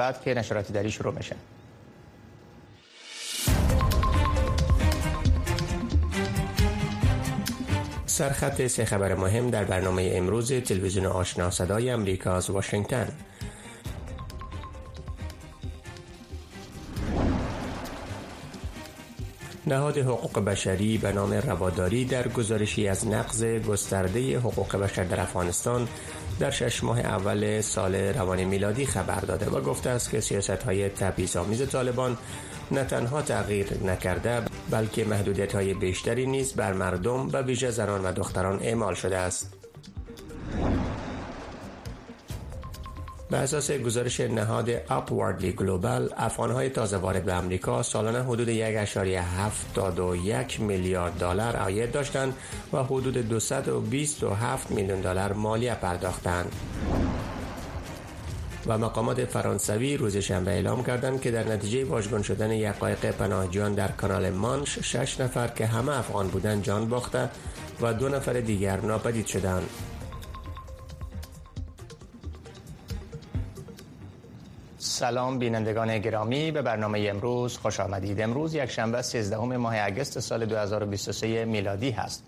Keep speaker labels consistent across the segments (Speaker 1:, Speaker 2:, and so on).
Speaker 1: بعد که نشراتی داری شروع میشه. سرخط سه خبر مهم در برنامه امروز تلویزیون آشنا صدای امریکا از واشنگتن. نهاد حقوق بشری به نام رواداری در گزارشی از نقض گسترده حقوق بشر در افغانستان در شش ماه اول سال روان میلادی خبر داده و گفته است که سیاست های تبعیض‌آمیز طالبان نه تنها تغییر نکرده بلکه محدودیت های بیشتری نیز بر مردم و ویژه زنان و دختران اعمال شده است. به اساس گزارش نهاد اپواردلی گلوبال افغانهای تازه وارد به امریکا سالانه حدود 1.71 میلیارد دلار عاید داشتند و حدود 227 میلیون دلار مالیه پرداختند. و مقامات فرانسوی روز شنبه اعلام کردند که در نتیجه واژگون شدن یک قایق پناهجویان در کانال مانش شش نفر که همه افغان بودند جان باخته و دو نفر دیگر ناپدید شدند. سلام بینندگان گرامی. به برنامه امروز خوش آمدید. امروز یک شنبه 13 ماه اگست سال 2023 میلادی هست.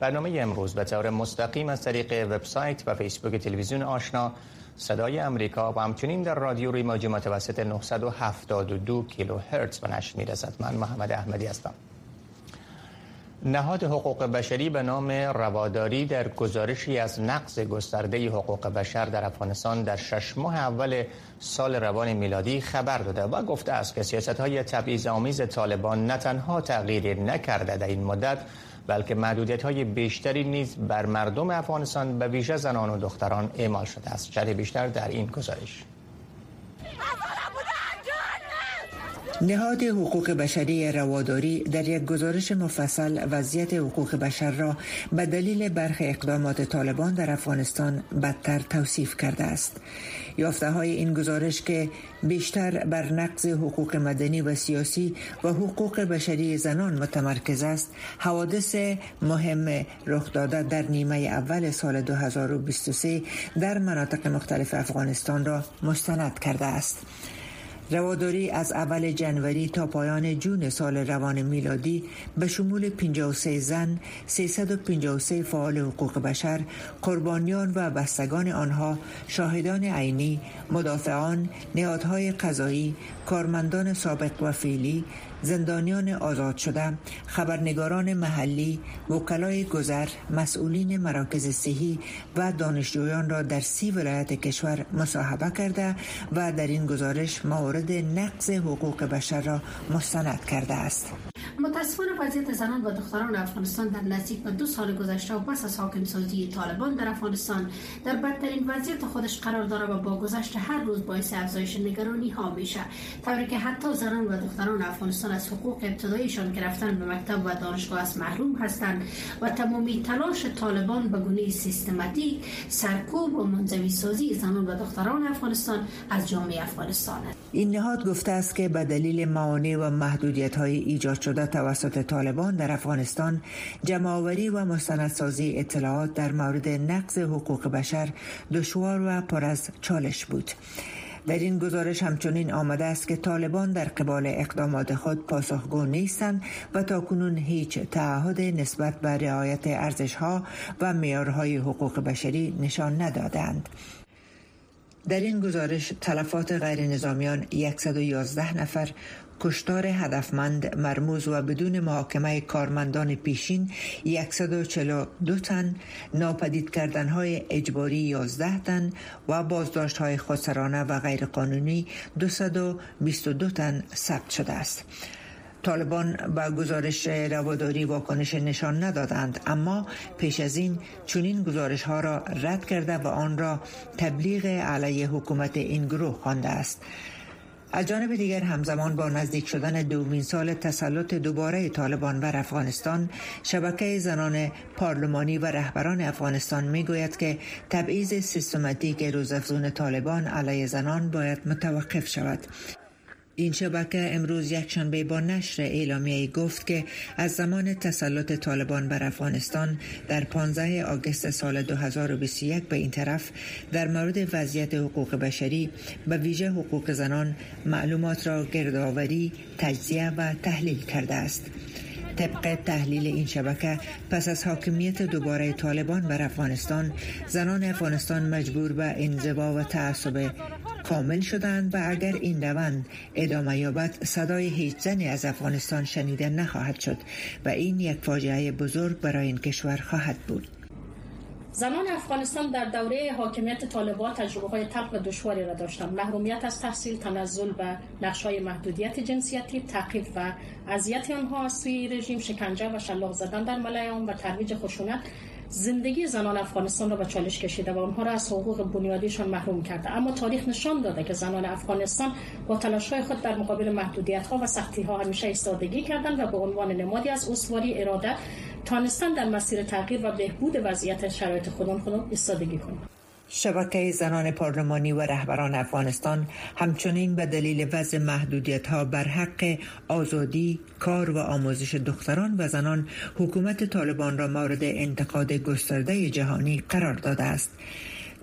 Speaker 1: برنامه امروز به طور مستقیم از طریق وبسایت و فیسبوک تلویزیون آشنا صدای امریکا و همچنین در رادیو روی موج متوسط 972 کیلو هرتز به نشر می‌رسد. من محمد احمدی هستم. نهاد حقوق بشری به نام رواداری در گزارشی از نقض گسترده حقوق بشر در افغانستان در شش ماه اول سال روان میلادی خبر داده و گفته است که سیاست های تبعیض آمیز طالبان نه تنها تغییر نکرده در این مدت بلکه محدودیت های بیشتری نیز بر مردم افغانستان به ویژه زنان و دختران اعمال شده است. شرح بیشتر در این گزارش.
Speaker 2: نهاد حقوق بشری رواداری در یک گزارش مفصل وضعیت حقوق بشر را به دلیل برخی اقدامات طالبان در افغانستان بدتر توصیف کرده است. یافته های این گزارش که بیشتر بر نقض حقوق مدنی و سیاسی و حقوق بشری زنان متمرکز است حوادث مهم رخ داده در نیمه اول سال 2023 در مناطق مختلف افغانستان را مستند کرده است رواداری از اول جنوری تا پایان جون سال روان میلادی به شمول 53 زن، 353 فعال حقوق بشر، قربانیان و بستگان آنها، شاهدان عینی، مدافعان، نهادهای قضایی، کارمندان سابق و فعلی، زندانیان آزاد شده، خبرنگاران محلی، وکلای گذر، مسئولین مراکز صحی و دانشجویان را در سی ولایت کشور مصاحبه کرده و در این گزارش مورد نقض حقوق بشر را مستند کرده است.
Speaker 3: متاسفانه وضعیت زنان و دختران افغانستان در نزدیک به دو سال گذشته و پس از حاکم سازی طالبان در افغانستان در بدترین وضعیت خودش قرار داره و با گذشت هر روز باعث افزایش نگرانی ها میشه طوری که حتی زنان و دختران افغانستان از حقوق ابتداییشان که به مکتب و دانشگاه از محروم هستند و تمامی تلاش طالبان به گونه سیستماتیک سرکوب و منزوی سازی زنان و دختران افغانستان از جامعه افغانستان است.
Speaker 2: این نهاد گفته است که به دلیل معانه و محدودیت های ایجاد شده توسط طالبان در افغانستان جمعآوری و مستندسازی اطلاعات در مورد نقض حقوق بشر دشوار و پر از چالش بود. در این گزارش همچنین آمده است که طالبان در قبال اقدامات خود پاسخگو نیستند و تاکنون هیچ تعهد نسبت به رعایت ارزشها و معیارهای حقوق بشری نشان ندادند. در این گزارش تلفات غیر نظامیان 111 نفر کشتار هدفمند مرموز و بدون محاکمه کارمندان پیشین 142 تن ناپدید کردن های اجباری 11 تن و بازداشت های خسرانه و غیرقانونی 222 تن ثبت شده است. طالبان با گزارش رواداری واکنش نشان ندادند اما پیش از این چنین گزارش ها را رد کرده و آن را تبلیغ علیه حکومت این گروه خوانده است. از جانب دیگر همزمان با نزدیک شدن دومین سال تسلط دوباره طالبان بر افغانستان شبکه زنان پارلمانی و رهبران افغانستان می‌گوید که تبعیض سیستماتیک روزافزون طالبان علیه زنان باید متوقف شود. این شبکه امروز یکشنبه با نشر اعلامیه گفت که از زمان تسلط طالبان بر افغانستان در 15 آگوست سال 2021 به این طرف در مورد وضعیت حقوق بشری به ویژه حقوق زنان معلومات را گردآوری، تجزیه و تحلیل کرده است. طبق تحلیل این شبکه پس از حاکمیت دوباره طالبان بر افغانستان زنان افغانستان مجبور به انزوا و تعصب کامل شدند و اگر این روند ادامه یابد صدای هیچ زنی از افغانستان شنیده نخواهد شد و این یک فاجعه بزرگ برای این کشور خواهد بود.
Speaker 4: زنان افغانستان در دوره حاکمیت طالبان تجربه های تلخ و دشواری را داشتند محرومیت از تحصیل تنزل و نقش های محدودیت جنسیتی تعقیب و اذیت آنها از سوی رژیم شکنجه و شلاق زدن در ملایان و ترویج خشونت زندگی زنان افغانستان را به چالش کشیده و آنها را از حقوق بنیادیشان محروم کرده. اما تاریخ نشان داده که زنان افغانستان با تلاش‌های خود در مقابل محدودیت ها و سختی ها همیشه ایستادگی کردند و به عنوان نمادی از اسواری اراده تانستن در مسیر تغییر و بهبود وضعیت شرایط خودان خود ایستادگی کنند
Speaker 2: شبکه زنان پارلمانی و رهبران افغانستان همچنین به دلیل وضع محدودیت ها بر حق آزادی، کار و آموزش دختران و زنان حکومت طالبان را مورد انتقاد گسترده جهانی قرار داده است.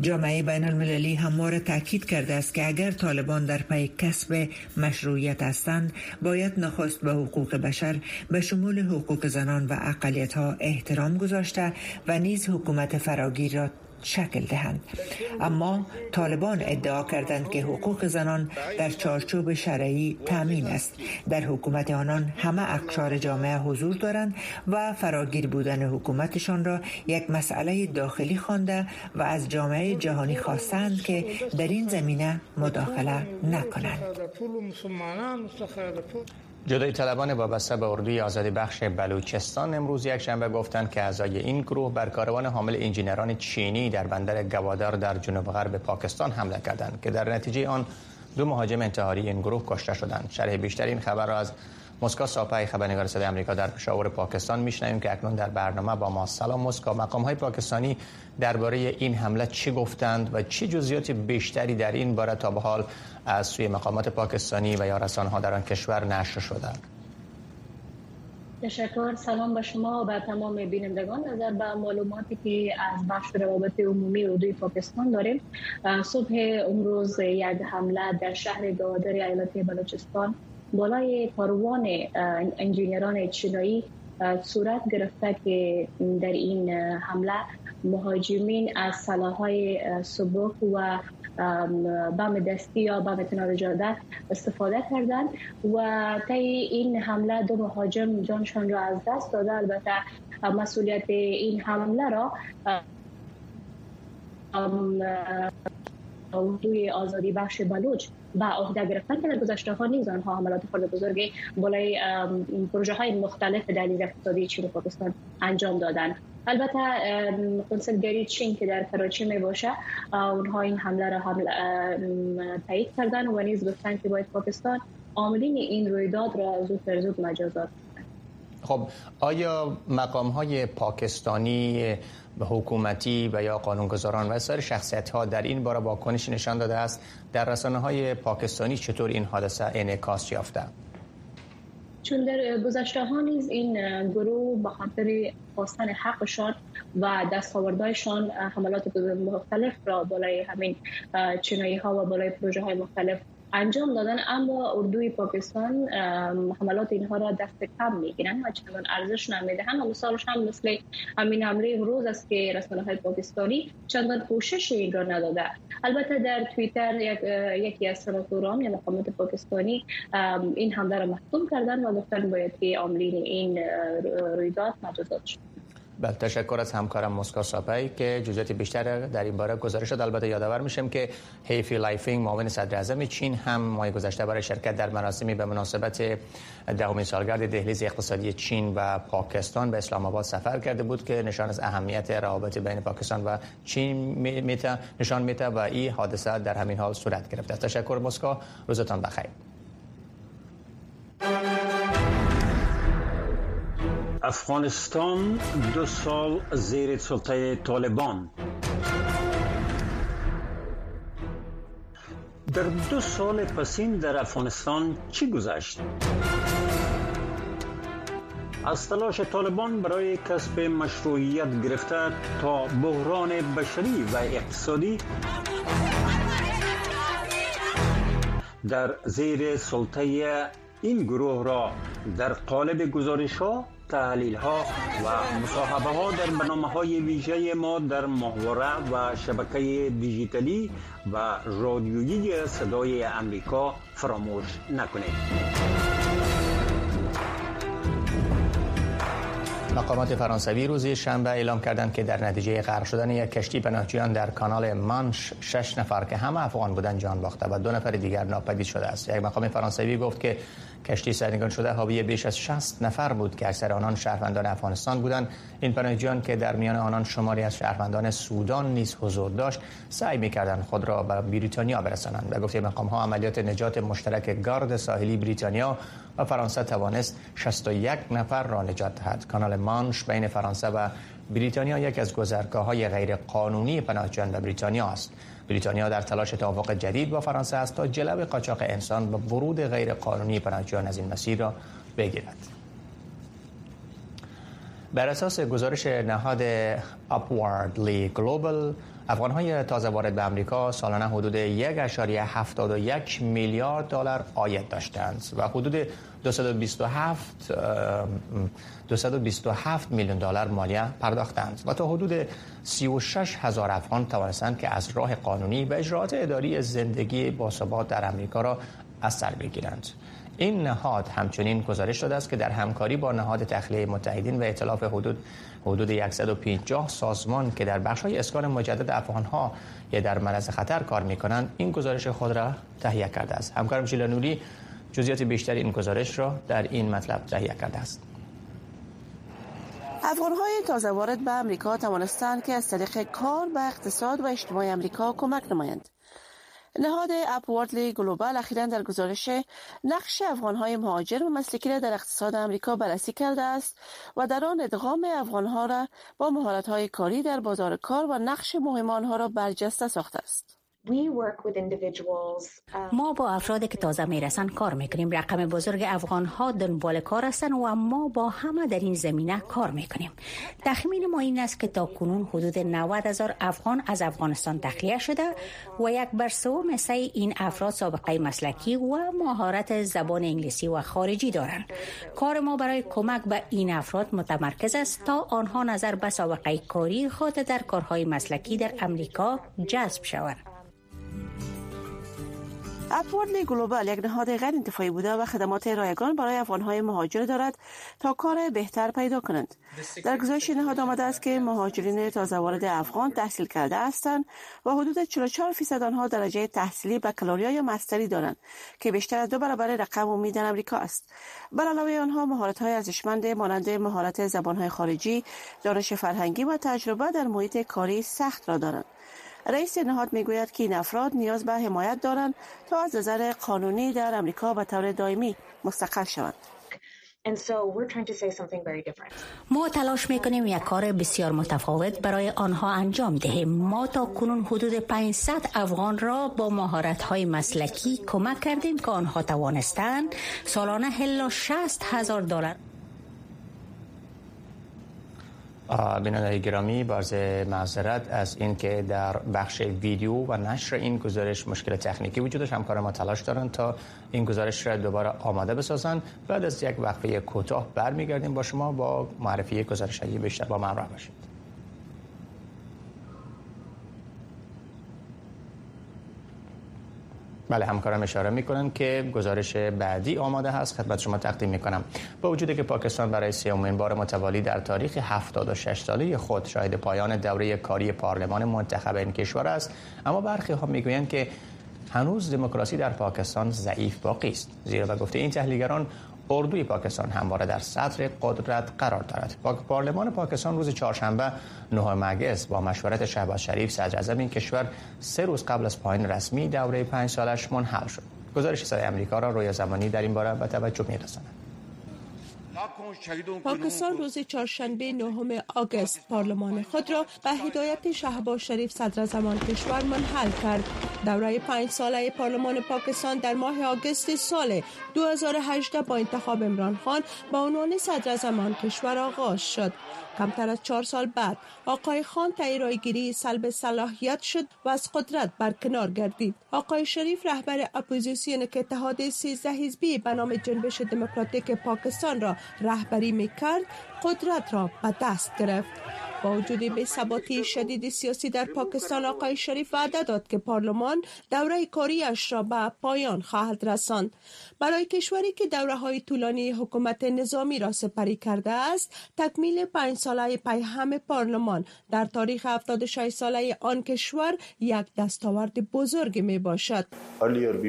Speaker 2: جامعه بین المللی همواره تاکید کرده است که اگر طالبان در پی کسب مشروعیت هستند باید نخست به حقوق بشر به شمول حقوق زنان و اقلیت ها احترام گذاشته و نیز حکومت فراگیر را شکل دهند. اما طالبان ادعا کردند که حقوق زنان در چارچوب شرعی تامین است. در حکومت آنان همه اقشار جامعه حضور دارند و فراگیر بودن حکومتشان را یک مسئله داخلی خوانده و از جامعه جهانی خواستند که در این زمینه مداخله نکنند.
Speaker 1: جدای طلبان وابسته به اردوی آزادی بخش بلوچستان امروز یک شنبه گفتند که اعضای این گروه بر کاروان حامل انجینران چینی در بندر گوادار در جنوب غرب پاکستان حمله کردند که در نتیجه آن دو مهاجم انتحاری این گروه کشته شدند. شرح بیشتر این خبر را از مسکا ساپای خبرنگار صدای آمریکا در پشاور پاکستان. میشنویم که اکنون در برنامه با ما. سلام مسکا مقام های پاکستانی درباره این حمله چی گفتند و چه جزئیات بیشتری در این باره تا به حال از سوی مقامات پاکستانی و یا ها در آن کشور نشر شده
Speaker 4: تشکر. سلام به شما و به تمام بینندگان. نظر به معلوماتی که از بخش روابط عمومی اردوی پاکستان داریم صبح امروز یک حمله در شهر گوادر ایالتی بلوچستان بالای کاروان انجینران چینایی صورت گرفته که در این حمله مهاجمین از سلاحهای سبک و بم دستی یا بم تنار استفاده کردند و طی این حمله دو مهاجم جانشان را از دست داده. البته مسئولیت این حمله را روی آزادی بخش بلوچ به عهده گرفتن که در گذشته ها نیز آنها حملات خود بزرگی بالای پروژه های مختلف در اقتصادی چین و پاکستان انجام دادند البته کنسولگری چین که در کراچی می باشه اونها این حمله را حمله تایید کردن و نیز گفتن که باید پاکستان عاملین این رویداد را زود زود مجازات
Speaker 1: خب آیا مقام های پاکستانی حکومتی و یا قانونگذاران و سایر شخصیت ها در این باره واکنش نشان داده است؟ در رسانه های پاکستانی چطور این حادثه انعکاس یافته؟
Speaker 4: چون در گذشته ها نیز این گروه به خاطر خواستن حقشان و دستاوردهایشان حملات مختلف را بالای همین چینایی ها و بالای پروژه های مختلف انجام دادن اما اردوی پاکستان حملات اینها را دست کم می‌گیرن و چندان ارزش نمی‌دهن و مثالش هم مثل همین حمله امروز است که رسانه های پاکستانی چندان کوشش این را نداده. البته در توییتر یک، یکی از سناتوران یا مقامات پاکستانی این حمله را محکوم کردن و گفتن باید که عاملین این رویداد مجازات شوند
Speaker 1: بله تشکر از همکارم مسکا صافی که جزئیات بیشتر در این باره گزارش داد. البته یادآور میشم که هی لیفینگ معاون صدر اعظم چین هم ماه گذشته برای شرکت در مراسمی به مناسبت دهمین سالگرد دهلیز اقتصادی چین و پاکستان به اسلام آباد سفر کرده بود که نشان از اهمیت روابط بین پاکستان و چین میته نشان میده و این حادثه در همین حال صورت گرفته تشکر مسکا روزتان بخیر.
Speaker 5: افغانستان دو سال زیر سلطه طالبان در دو سال پسین در افغانستان چی گذشت؟ از تلاش طالبان برای کسب مشروعیت گرفته تا بحران بشری و اقتصادی در زیر سلطه این گروه را در قالب گزارش ها تحلیل ها و مصاحبه ها در برنامه های ویژه ما در محوره و شبکه دیجیتالی و رادیویی صدای امریکا فراموش نکنید.
Speaker 1: مقامات فرانسوی روز شنبه اعلام کردند که در نتیجه غرق شدن یک کشتی پناهجویان در کانال مانش شش نفر که همه افغان بودند جان باخته و دو نفر دیگر ناپدید شده است. یک مقام فرانسوی گفت که کشتی سرنگون شده حاوی بیش از 60 نفر بود که اکثر آنان شهروندان افغانستان بودند. این پناهجویان که در میان آنان شماری از شهروندان سودان نیز حضور داشت سعی می‌کردند خود را به بریتانیا برسانند و گفت مقام ها عملیات نجات مشترک گارد ساحلی بریتانیا و فرانسه توانست 61 نفر را نجات دهد. کانال مانش بین فرانسه و بریتانیا یک از گذرگاه های غیر قانونی پناهجویان به بریتانیا است. بریتانیا در تلاش توافق جدید با فرانسه است تا جلب قاچاق انسان و ورود غیر قانونی پناهجویان از این مسیر را بگیرد. بر اساس گزارش نهاد Upwardly Global افغان های تازه وارد به امریکا سالانه حدود 1.71 میلیارد دلار آید داشتند و حدود 227 227 میلیون دلار مالیه پرداختند و تا حدود 36 هزار افغان توانستند که از راه قانونی به اجراعات اداری زندگی باثبات در امریکا را از سر بگیرند. این نهاد همچنین گزارش داده است که در همکاری با نهاد تخلیه متحدین و اطلاف حدود حدود 150 سازمان که در های اسکان مجدد افغانها یا در معرض خطر کار می‌کنند این گزارش خود را تهیه کرده است. همکارم شیلا نوری جزئیات بیشتری این گزارش را در این مطلب تهیه کرده است.
Speaker 6: افغانهای تازه وارد به امریکا توانستند که از طریق کار به اقتصاد و اجتماع امریکا کمک نمایند. نهاد اپواردلی گلوبال اخیرا در گزارش نقش افغانهای مهاجر و مسلکی را در اقتصاد امریکا بررسی کرده است و در آن ادغام افغانها را با مهارت‌های کاری در بازار کار و نقش مهم آنها را برجسته ساخته است.
Speaker 7: Uh, ما با افرادی که تازه می‌رسن کار می‌کنیم. رقم بزرگ افغان ها دنبال کار هستند و ما با همه در این زمینه کار می‌کنیم. تخمین ما این است که تا کنون حدود 90 هزار افغان از افغانستان تخلیه شده و یک بر سوم این افراد سابقه مسلکی و مهارت زبان انگلیسی و خارجی دارند. کار ما برای کمک به این افراد متمرکز است تا آنها نظر به سابقه کاری خود در کارهای مسلکی در امریکا جذب شوند.
Speaker 6: اپوردلی گلوبال یک نهاد غیر انتفاعی بوده و خدمات رایگان برای افغانهای مهاجر دارد تا کار بهتر پیدا کنند. در گزارش نهاد آمده است که مهاجرین تازه وارد افغان تحصیل کرده هستند و حدود 44 فیصد آنها درجه تحصیلی بکالوریا یا مستری دارند که بیشتر از دو برابر رقم امید امریکا است. بر علاوه آنها مهارت های ارزشمند مانند مهارت زبانهای خارجی دانش فرهنگی و تجربه در محیط کاری سخت را دارند. رئیس نهاد می‌گوید که این افراد نیاز به حمایت دارند تا از نظر قانونی در امریکا به طور دائمی مستقر شوند.
Speaker 7: ما تلاش می‌کنیم یک کار بسیار متفاوت برای آنها انجام دهیم ما تا کنون حدود 500 افغان را با مهارت های مسلکی کمک کردیم که آنها توانستند سالانه هلا 60 هزار دلار
Speaker 1: بینندگان گرامی باز معذرت از اینکه در بخش ویدیو و نشر این گزارش مشکل تکنیکی وجود داشت. همکار ما تلاش دارن تا این گزارش را دوباره آماده بسازن. بعد از یک وقفه کوتاه برمیگردیم. با شما با معرفی گزارش بیشتر با من باشید. بله همکارم اشاره می‌کنن که گزارش بعدی آماده هست. خدمت شما تقدیم می‌کنم. با وجودی که پاکستان برای سومین بار متوالی در تاریخ 76 ساله خود شاهد پایان دوره کاری پارلمان منتخب این کشور است اما برخی ها می‌گویند که هنوز دموکراسی در پاکستان ضعیف باقی است. زیرا به گفته این تحلیلگران اردوی پاکستان همواره در صدر قدرت قرار دارد. پارلمان پاکستان روز چهارشنبه نهم مگس با مشورت شهباز شریف صدر این کشور سه روز قبل از پایان رسمی دوره پنج سالش منحل شد. گزارش صدای امریکا را رویا زمانی در این باره به توجه می‌رساند.
Speaker 8: پاکستان روز چهارشنبه نهم آگست پارلمان خود را به هدایت شهباز شریف صدر زمان کشور منحل کرد دوره پنج ساله پارلمان پاکستان در ماه آگوست سال 2018 با انتخاب عمران خان به عنوان صدر آن کشور آغاز شد. کمتر از چهار سال بعد آقای خان گیری سلب صلاحیت شد و از قدرت برکنار گردید. آقای شریف رهبر اپوزیسیون که اتحاد 13 حزبی به نام جنبش دموکراتیک پاکستان را رهبری می کرد قدرت را به دست گرفت. با وجود بی ثباتی شدید سیاسی در پاکستان آقای شریف وعده داد که پارلمان دوره کاریش را به پایان خواهد رساند. برای کشوری که دوره های طولانی حکومت نظامی را سپری کرده است تکمیل پنج ساله پیهم پارلمان در تاریخ 76 ساله آن کشور یک دستاورد بزرگ می باشد.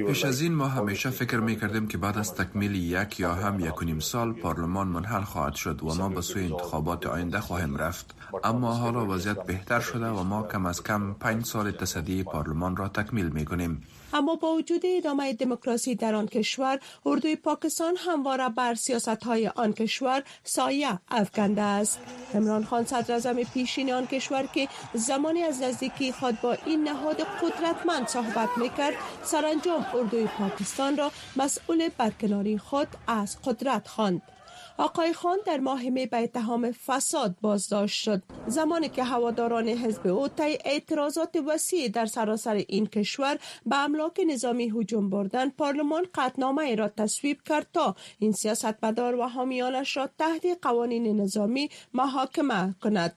Speaker 9: پیش از این ما همیشه فکر می کردیم که بعد از تکمیل یک یا هم یک نیم سال پارلمان منحل خواهد شد و ما به سوی انتخابات آینده خواهیم رفت. اما حالا وضعیت بهتر شده و ما کم از کم پنج سال تصدی پارلمان را تکمیل می کنیم.
Speaker 8: اما با وجود ادامه دموکراسی در آن کشور اردوی پاکستان همواره بر سیاست های آن کشور سایه افکنده است عمران خان صدر پیشین آن کشور که زمانی از نزدیکی خود با این نهاد قدرتمند صحبت می‌کرد سرانجام اردوی پاکستان را مسئول برکناری خود از قدرت خواند آقای خان در ماه می به اتهام فساد بازداشت شد. زمانی که هواداران حزب او طی اعتراضات وسیع در سراسر این کشور به املاک نظامی هجوم بردن پارلمان قطنامه را تصویب کرد تا این سیاستمدار و حامیانش را تحت قوانین نظامی محاکمه کند.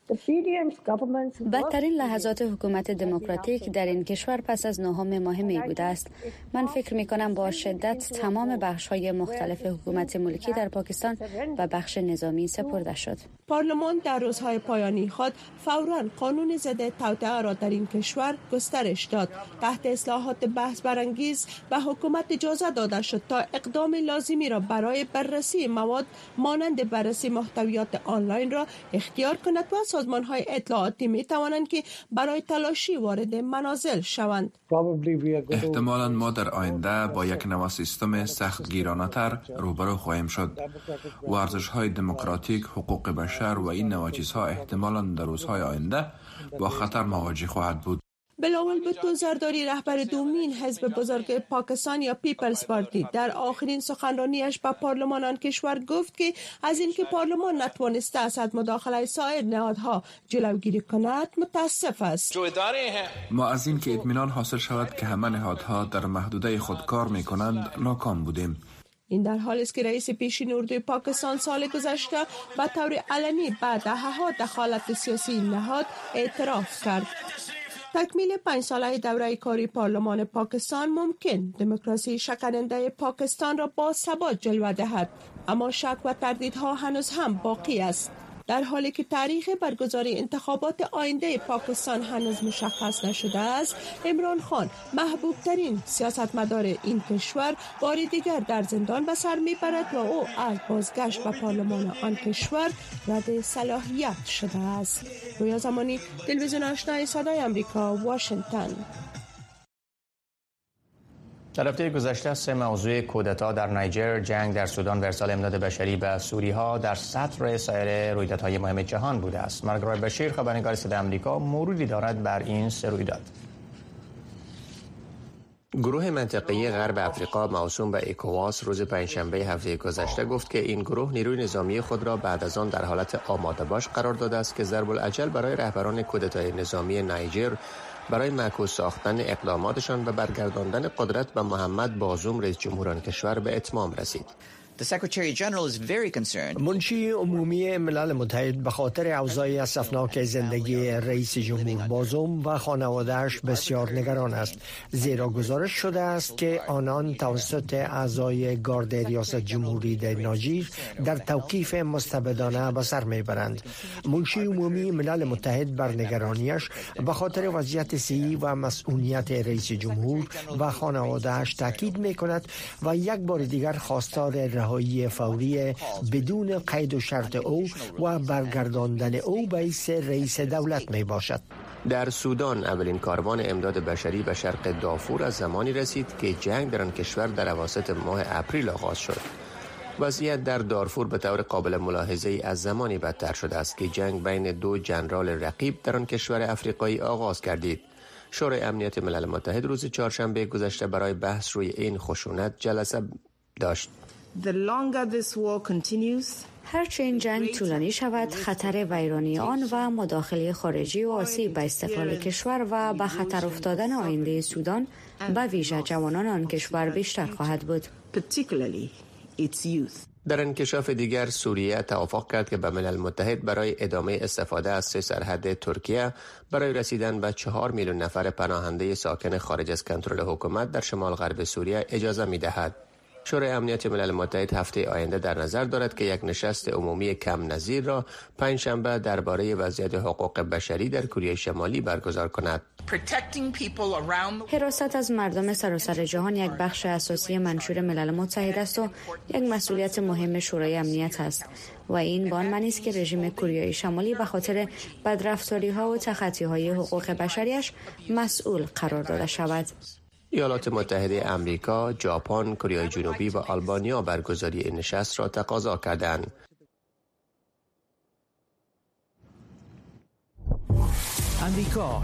Speaker 10: بدترین لحظات حکومت دموکراتیک در این کشور پس از نهم ماه می بوده است. من فکر می کنم با شدت تمام بخش های مختلف حکومت ملکی در پاکستان و بخش نظامی سپرده شد.
Speaker 8: پارلمان در روزهای پایانی خود فورا قانون ضد توطئه را در این کشور گسترش داد. تحت اصلاحات بحث برانگیز به حکومت اجازه داده شد تا اقدام لازمی را برای بررسی مواد مانند بررسی محتویات آنلاین را اختیار کند و سازمان های اطلاعاتی می توانند که برای تلاشی وارد منازل شوند.
Speaker 9: احتمالا ما در آینده با یک نوع سیستم سخت گیرانه تر روبرو خواهیم شد و ارزش های دموکراتیک حقوق بشر و این نوع چیزها احتمالا در روزهای آینده با خطر مواجه خواهد بود.
Speaker 8: بلاول بوتو زرداری رهبر دومین حزب بزرگ پاکستان یا پیپلز پارتی. در آخرین سخنرانیش به پارلمان آن کشور گفت که از اینکه پارلمان نتوانسته از مداخله سایر نهادها جلوگیری کند متاسف است.
Speaker 9: ما از اینکه اطمینان حاصل شود که همه نهادها در محدوده خود کار می کنند ناکام بودیم.
Speaker 8: این در حال است که رئیس پیشین اردوی پاکستان سال گذشته به طور علنی بعد ها دخالت سیاسی نهاد اعتراف کرد. تکمیل پنج ساله دوره کاری پارلمان پاکستان ممکن دموکراسی شکننده پاکستان را با ثبات جلوه دهد. اما شک و تردیدها هنوز هم باقی است. در حالی که تاریخ برگزاری انتخابات آینده پاکستان هنوز مشخص نشده است امران خان محبوب ترین سیاستمدار این کشور بار دیگر در زندان به سر می‌برد و او از بازگشت به پارلمان آن کشور رد صلاحیت شده است. رویا زمانی تلویزیون آشنای صدای امریکا واشنگتن.
Speaker 1: در هفته گذشته سه موضوع کودتا در نیجر، جنگ در سودان و ارسال امداد بشری به سوری ها در سطر سایر رویدادهای مهم جهان بوده است. مرگرای بشیر خبرنگار صدای آمریکا موردی دارد بر این سه رویداد. گروه منطقه غرب افریقا موسوم به اکواس روز پنجشنبه هفته گذشته گفت که این گروه نیروی نظامی خود را بعد از آن در حالت آماده باش قرار داده است که ضرب العجل برای رهبران کودتای نظامی نیجر برای معکوس ساختن اقداماتشان و برگرداندن قدرت به محمد بازوم رئیس جمهوران کشور به اتمام رسید.
Speaker 11: منشی عمومی ملل متحد به خاطر اوضاع اسفناک زندگی رئیس جمهور بازوم و خانوادهش بسیار نگران است. زیرا گزارش شده است که آنان توسط اعضای گارد ریاست جمهوری در ناجیر در توقیف مستبدانه به سر می‌برند. منشی عمومی ملل متحد بر نگرانیش به خاطر وضعیت سی و مسئولیت رئیس جمهور و خانوادهش تاکید می کند و یک بار دیگر خواستار رهایی فوری بدون قید و شرط او و برگرداندن او به رئیس دولت می باشد
Speaker 1: در سودان اولین کاروان امداد بشری به شرق دافور از زمانی رسید که جنگ در آن کشور در اواسط ماه اپریل آغاز شد. وضعیت در دارفور به طور قابل ملاحظه از زمانی بدتر شده است که جنگ بین دو جنرال رقیب در آن کشور افریقایی آغاز کردید. شورای امنیت ملل متحد روز چهارشنبه گذشته برای بحث روی این خشونت جلسه داشت.
Speaker 10: هرچه این جنگ طولانی شود خطر ویرانی آن و مداخله خارجی و آسیب به استقلال کشور و به خطر افتادن آینده سودان به ویژه جوانان آن کشور بیشتر خواهد بود
Speaker 1: در انکشاف دیگر سوریه توافق کرد که به ملل متحد برای ادامه استفاده از سه سرحد ترکیه برای رسیدن به چهار میلیون نفر پناهنده ساکن خارج از کنترل حکومت در شمال غرب سوریه اجازه می دهد. شورای امنیت ملل متحد هفته آینده در نظر دارد که یک نشست عمومی کم نظیر را پنجشنبه درباره وضعیت حقوق بشری در کره شمالی برگزار کند.
Speaker 10: حراست از مردم سراسر جهان یک بخش اساسی منشور ملل متحد است و یک مسئولیت مهم شورای امنیت است و این به آن معنی است که رژیم کره شمالی به خاطر بدرفتاری ها و تخطی های حقوق بشریش مسئول قرار داده شود.
Speaker 1: ایالات متحده امریکا، ژاپن، کره جنوبی و آلبانیا برگزاری این نشست را تقاضا کردند.
Speaker 12: امریکا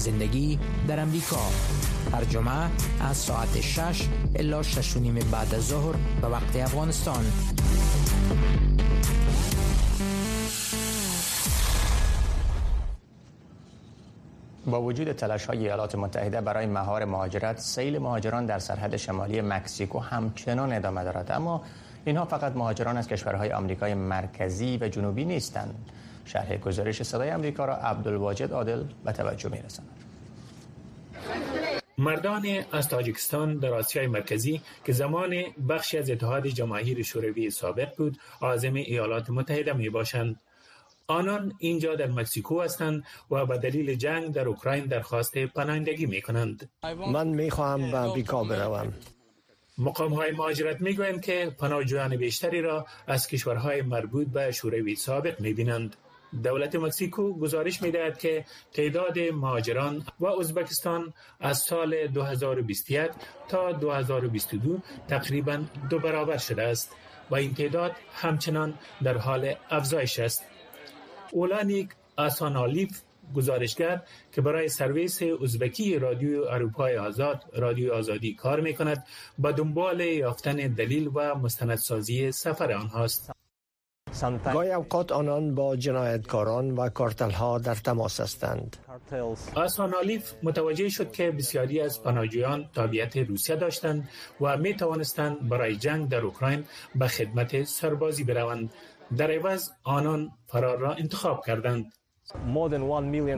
Speaker 12: زندگی در امریکا. هر جمعه از ساعت 6 الا 6 نیم بعد از ظهر به وقت افغانستان.
Speaker 1: با وجود تلاش های ایالات متحده برای مهار مهاجرت سیل مهاجران در سرحد شمالی مکزیکو همچنان ادامه دارد. اما اینها فقط مهاجران از کشورهای آمریکای مرکزی و جنوبی نیستند. شرح گزارش صدای آمریکا را عبدالواجد عادل به توجه میرساند.
Speaker 13: مردان از تاجیکستان در آسیای مرکزی که زمان بخشی از اتحاد جماهیر شوروی سابق بود عازم ایالات متحده می باشند آنان اینجا در مکزیکو هستند و به دلیل جنگ در اوکراین درخواست پناهندگی می کنند
Speaker 11: من می خواهم به امریکا بروم.
Speaker 13: مقام های مهاجرت می گویند که پناهجویان بیشتری را از کشورهای مربوط به شوروی سابق می بینند دولت مکزیکو گزارش می‌دهد که تعداد مهاجران و ازبکستان از سال 2021 تا 2022 تقریبا دو برابر شده است و این تعداد همچنان در حال افزایش است. اولانیک آسانالیف گزارشگر که برای سرویس ازبکی رادیو اروپای آزاد رادیو آزادی کار می کند با دنبال یافتن دلیل و مستندسازی سفر آنهاست.
Speaker 11: گاهی اوقات آنان با جنایتکاران و کارتل ها در تماس هستند.
Speaker 13: آسان آلیف متوجه شد که بسیاری از پناهجویان تابعیت روسیه داشتند و می توانستند برای جنگ در اوکراین به خدمت سربازی بروند. در عوض آنان فرار را انتخاب کردند.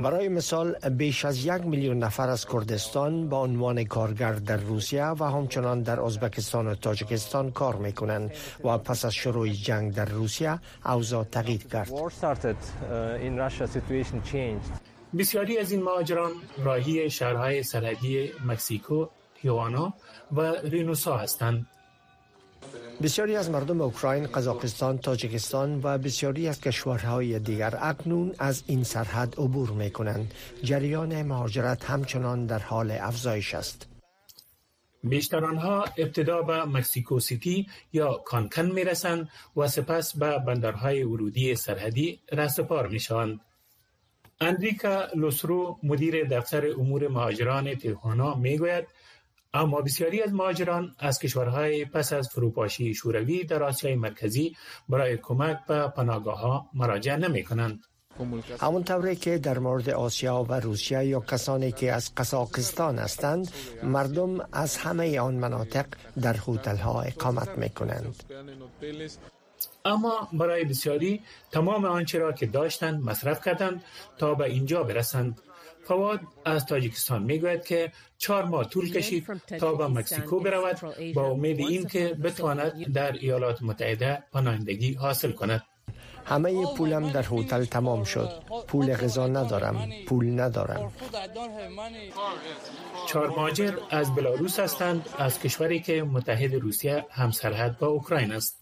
Speaker 11: برای مثال بیش از یک میلیون نفر از کردستان با عنوان کارگر در روسیه و همچنان در ازبکستان و تاجیکستان کار می کنند و پس از شروع جنگ در روسیه اوضاع تغییر کرد.
Speaker 13: بسیاری از این مهاجران راهی شهرهای سرحدی مکسیکو، تیوانا و رینوسا هستند.
Speaker 11: بسیاری از مردم اوکراین، قزاقستان، تاجیکستان و بسیاری از کشورهای دیگر اکنون از این سرحد عبور می کنند. جریان مهاجرت همچنان در حال افزایش است.
Speaker 13: بیشتر آنها ابتدا به مکسیکو سیتی یا کانکن می رسند و سپس به بندرهای ورودی سرحدی رسپار می شوند. اندریکا لوسرو مدیر دفتر امور مهاجران تیخوانا می گوید اما بسیاری از مهاجران از کشورهای پس از فروپاشی شوروی در آسیای مرکزی برای کمک به پناهگاه ها مراجعه نمی کنند.
Speaker 11: همونطوری که در مورد آسیا و روسیه یا کسانی که از قزاقستان هستند مردم از همه آن مناطق در هتل ها اقامت می کنند
Speaker 13: اما برای بسیاری تمام آنچه را که داشتند مصرف کردند تا به اینجا برسند فواد از تاجیکستان می‌گوید که چهار ماه طول کشید تا به مکسیکو برود با امید اینکه بتواند در ایالات متحده پناهندگی حاصل کند.
Speaker 11: همه پولم در هتل تمام شد. پول غذا ندارم پول ندارم.
Speaker 13: چهار ماجر از بلاروس هستند از کشوری که متحد روسیه همسرحد با اوکراین است.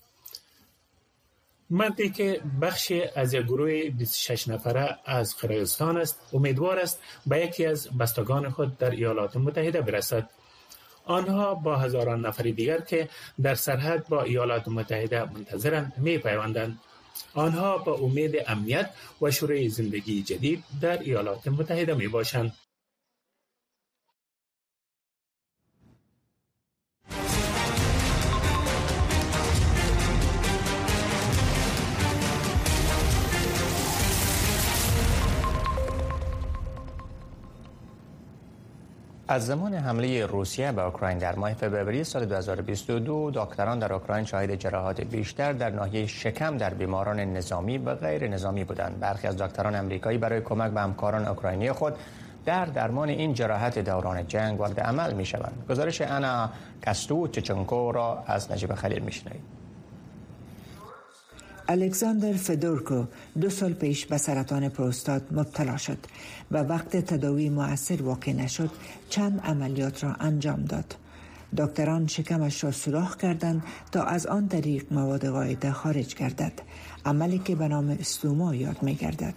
Speaker 13: مردی که بخش از یک گروه 26 نفره از قرقیزستان است. امیدوار است به یکی از بستگان خود در ایالات متحده برسد. آنها با هزاران نفر دیگر که در سرحد با ایالات متحده منتظرند می پیوندند آنها با امید امنیت و شروع زندگی جدید در ایالات متحده می باشند
Speaker 1: از زمان حمله روسیه به اوکراین در ماه فوریه سال 2022 دکتران در اوکراین شاهد جراحات بیشتر در ناحیه شکم در بیماران نظامی و غیر نظامی بودند. برخی از دکتران امریکایی برای کمک به همکاران اوکراینی خود در درمان این جراحت دوران جنگ وارد عمل می شوند گزارش انا کستو چچنکو را از نجیب خلیل می
Speaker 2: الکساندر فدورکو دو سال پیش به سرطان پروستات مبتلا شد و وقت تداوی مؤثر واقع نشد چند عملیات را انجام داد. دکتران شکمش را سوراخ کردند تا از آن طریق مواد قاعده خارج گردد عملی که به نام استوما یاد می گردد.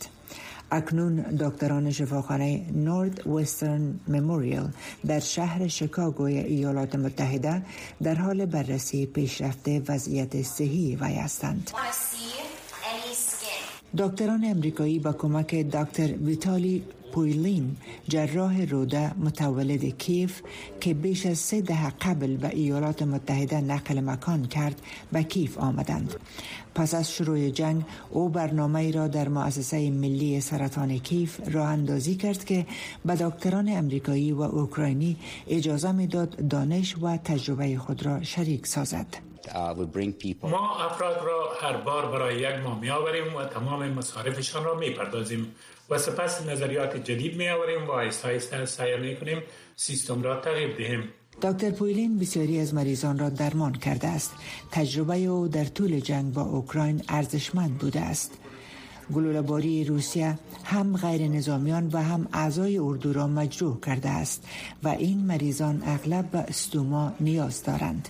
Speaker 2: اکنون دکتران شفاخانه نورد وسترن مموریل در شهر شیکاگوی ایالات متحده در حال بررسی پیشرفت وضعیت صحی وی هستند. دکتران امریکایی با کمک دکتر ویتالی پویلین جراح روده متولد کیف که بیش از سه دهه قبل به ایالات متحده نقل مکان کرد به کیف آمدند پس از شروع جنگ او برنامه ای را در مؤسسه ملی سرطان کیف راه اندازی کرد که به دکتران امریکایی و اوکراینی اجازه می‌داد دانش و تجربه خود را شریک سازد.
Speaker 13: ما افراد را هر بار برای یک ماه می آوریم و تمام مصارفشان را می پردازیم و سپس نظریات جدید می آوریم و آیسته آیسته سعی می کنیم سیستم را تغییر دهیم.
Speaker 2: دکتر پویلین بسیاری از مریضان را درمان کرده است. تجربه او در طول جنگ با اوکراین ارزشمند بوده است. گلوله‌باری روسیه هم غیر نظامیان و هم اعضای اردو را مجروح کرده است و این مریضان اغلب به استوما نیاز دارند.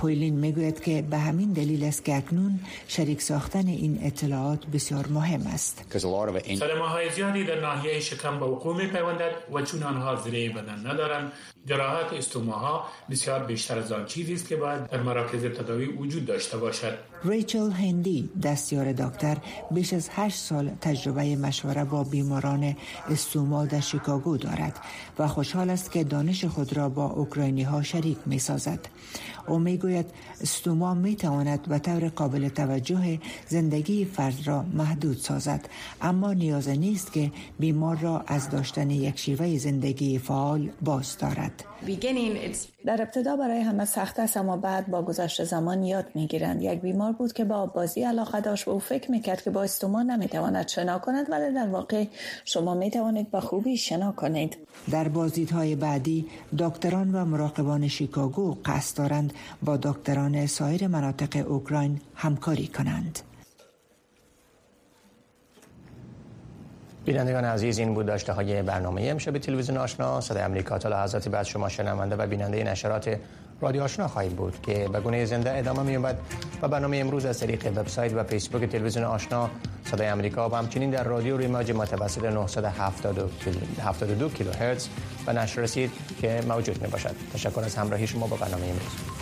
Speaker 2: پویلین می‌گوید که به همین دلیل است که اکنون شریک ساختن این اطلاعات بسیار مهم است.
Speaker 13: سلمه های زیادی در ناحیه شکم به وقوع می پیوندد و چون آنها زیر بدن ندارند جراحت استوماها بسیار بیشتر از آن چیزی است که باید در مراکز تداوی وجود داشته باشد.
Speaker 2: ریچل هندی دستیار دکتر بیش از هشت سال تجربه مشوره با بیماران استوما در شیکاگو دارد و خوشحال است که دانش خود را با اوکراینی ها شریک می سازد. او می‌گوید استوما می تواند به طور قابل توجه زندگی فرد را محدود سازد. اما نیاز نیست که بیمار را از داشتن یک شیوه زندگی فعال باز دارد.
Speaker 14: در ابتدا برای همه سخت است اما بعد با گذشت زمان یاد می‌گیرند. یک بیمار بود که با بازی علاقه داشت و او فکر می‌کرد که با استوما نمی‌تواند شنا کند ولی در واقع شما می‌توانید با خوبی شنا کنید.
Speaker 2: در بازدیدهای بعدی دکتران و مراقبان شیکاگو قصد دارند با دکتران سایر مناطق اوکراین همکاری کنند.
Speaker 1: بینندگان عزیز این بود داشته های برنامه امشب تلویزیون آشنا. صدای امریکا تا لحظاتی بعد شما شنونده و بیننده نشرات رادیو آشنا خواهید بود که به گونه زنده ادامه می‌یابد و برنامه امروز از طریق وبسایت و فیسبوک تلویزیون آشنا. صدای امریکا و همچنین در رادیو ریماج متوسط 972 کیلوهرتز و نشر رسید که موجود می باشد تشکر از همراهی شما با برنامه امروز.